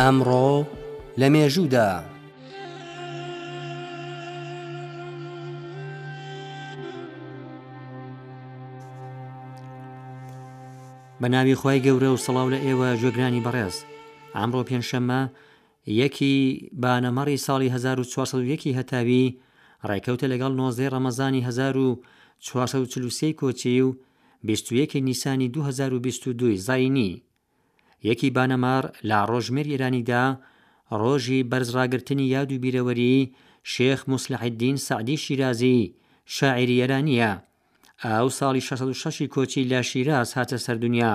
ئەمڕۆ لە مێژوودا بە ناوی خی گەورە و سڵاو لە ئێوە جێگرانی بەڕێز ئەمڕۆ پێنجشەممە، یەک ی بانە مەڕی ساڵی هەزار و چوار سەد و یەک ی هەتاوی ڕێکەوتە لەگەڵ نۆزدە ی ڕەمەزانی هەزار و چوار سەد و چل و سێ ی کۆچی و بیست و یەک ی نیسانی دوو هەزار و بیست و دوو ی زاینی یەک ی بانە مەڕ لە ڕۆژژمێری ئێرانی دا ڕۆژی بەرز ڕاگرتنی یاد و بیرەوەری شێخ موسلح الدین سەعدی شیرازی شاعیری ئێرانیە ئەو ساڵی شەش سەد و شەش ی کۆچی لە شیراز هاتە سەر دنیا.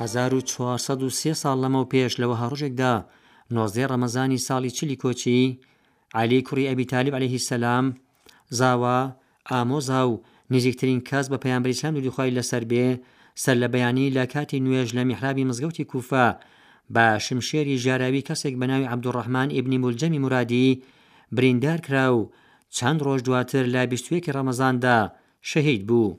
هەزار و چوار سەد و سێ ساڵ لەمەوپێش لە وەها ڕۆژێکدا، نۆزدەی ڕەمەزانی ساڵی چلی کۆچی، عەلی کوڕی ئەبی تالیب عەلەیه السلام، زاوا، ئامۆزا و نزیکترین کەس بە پەیامبەری سلام دروودی خوای لەسەر بێ، سەرلەبەیانی لە کاتی نوێژ لە میحرابی مزگەوتی کوفە، بە شمشێری ژاراوی کەسێک بە ناوی عەبدولڕەحمان ئیبنی مولجەمی مورادی بریندار کرا و چەند ڕۆژ دواتر لە بیست و یەکی ڕەمەزاندا شەهید بوو.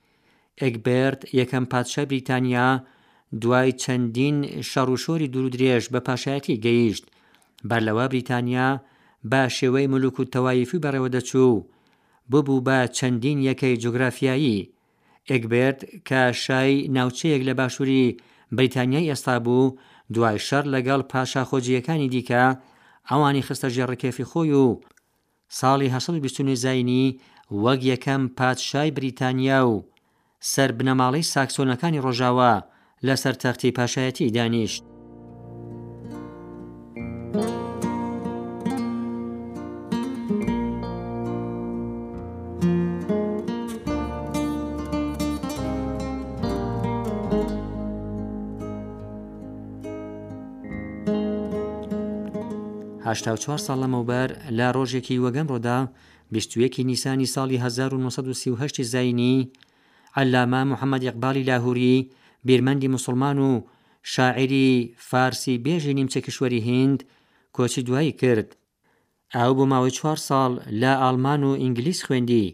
ئێگبێرت یەکەم پادشای بریتانیا دوای چەندین شەڕ و شۆری دوور و درێژ بە پاشایەتی گەیشت. بەر لەوە بریتانیا بە شێوەی ملوک و تەوایفی بەڕێوە دەچوو و ببوو بە چەندین یەکەی جوگرافیایی. ئێگبێرت کە شای ناوچەیەک لە باشووری بریتانیای ئێستا بوو، دوای شەڕ لەگەڵ پاشا خۆجێیەکانی دیکە، ئەوانی خستە ژێر ڕکێفی خۆی و، ساڵی هەشت سەد و بیست و نۆ زاینی وەک یەکەم پادشای بریتانیا و سەر بنەماڵەی ساکسۆنەکانی ڕۆژاوا لەسەر تەختی پاشایەتیی دانیشت. هەشتا و چوار ساڵ لەمەوبەر لە ڕۆژێکی وەگەنڕۆدا بیست و یەکی نیسانی ساڵی هەزار و نۆ سەد و سی و هەشت زاینی عەلامە محەمەد ئیقباڵی لاهووری بیرمەندی موسڵمان و شاعیری فارسی بێژی نیمچە کیشوەری هیند کۆچی دوایی کرد ئەو بۆ ماوەی چوار ساڵ لە ئاڵمان و ئینگلیس خوێندی.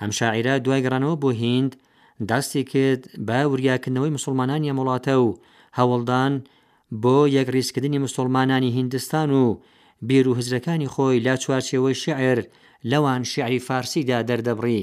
ئەم شاعیرە دوای گەڕانەوە بۆ هیند دەستی کرد بە وریاکردنەوەی موسڵمانانی ئەم وڵاتە و هەوڵدان بۆ یەکڕیزکردنی موسڵمانانی هیندستان و بیر و هزرەکانی خۆی لە چوارچێوەی شیعر لەوان شیعری فارسیدا دەردەبڕی.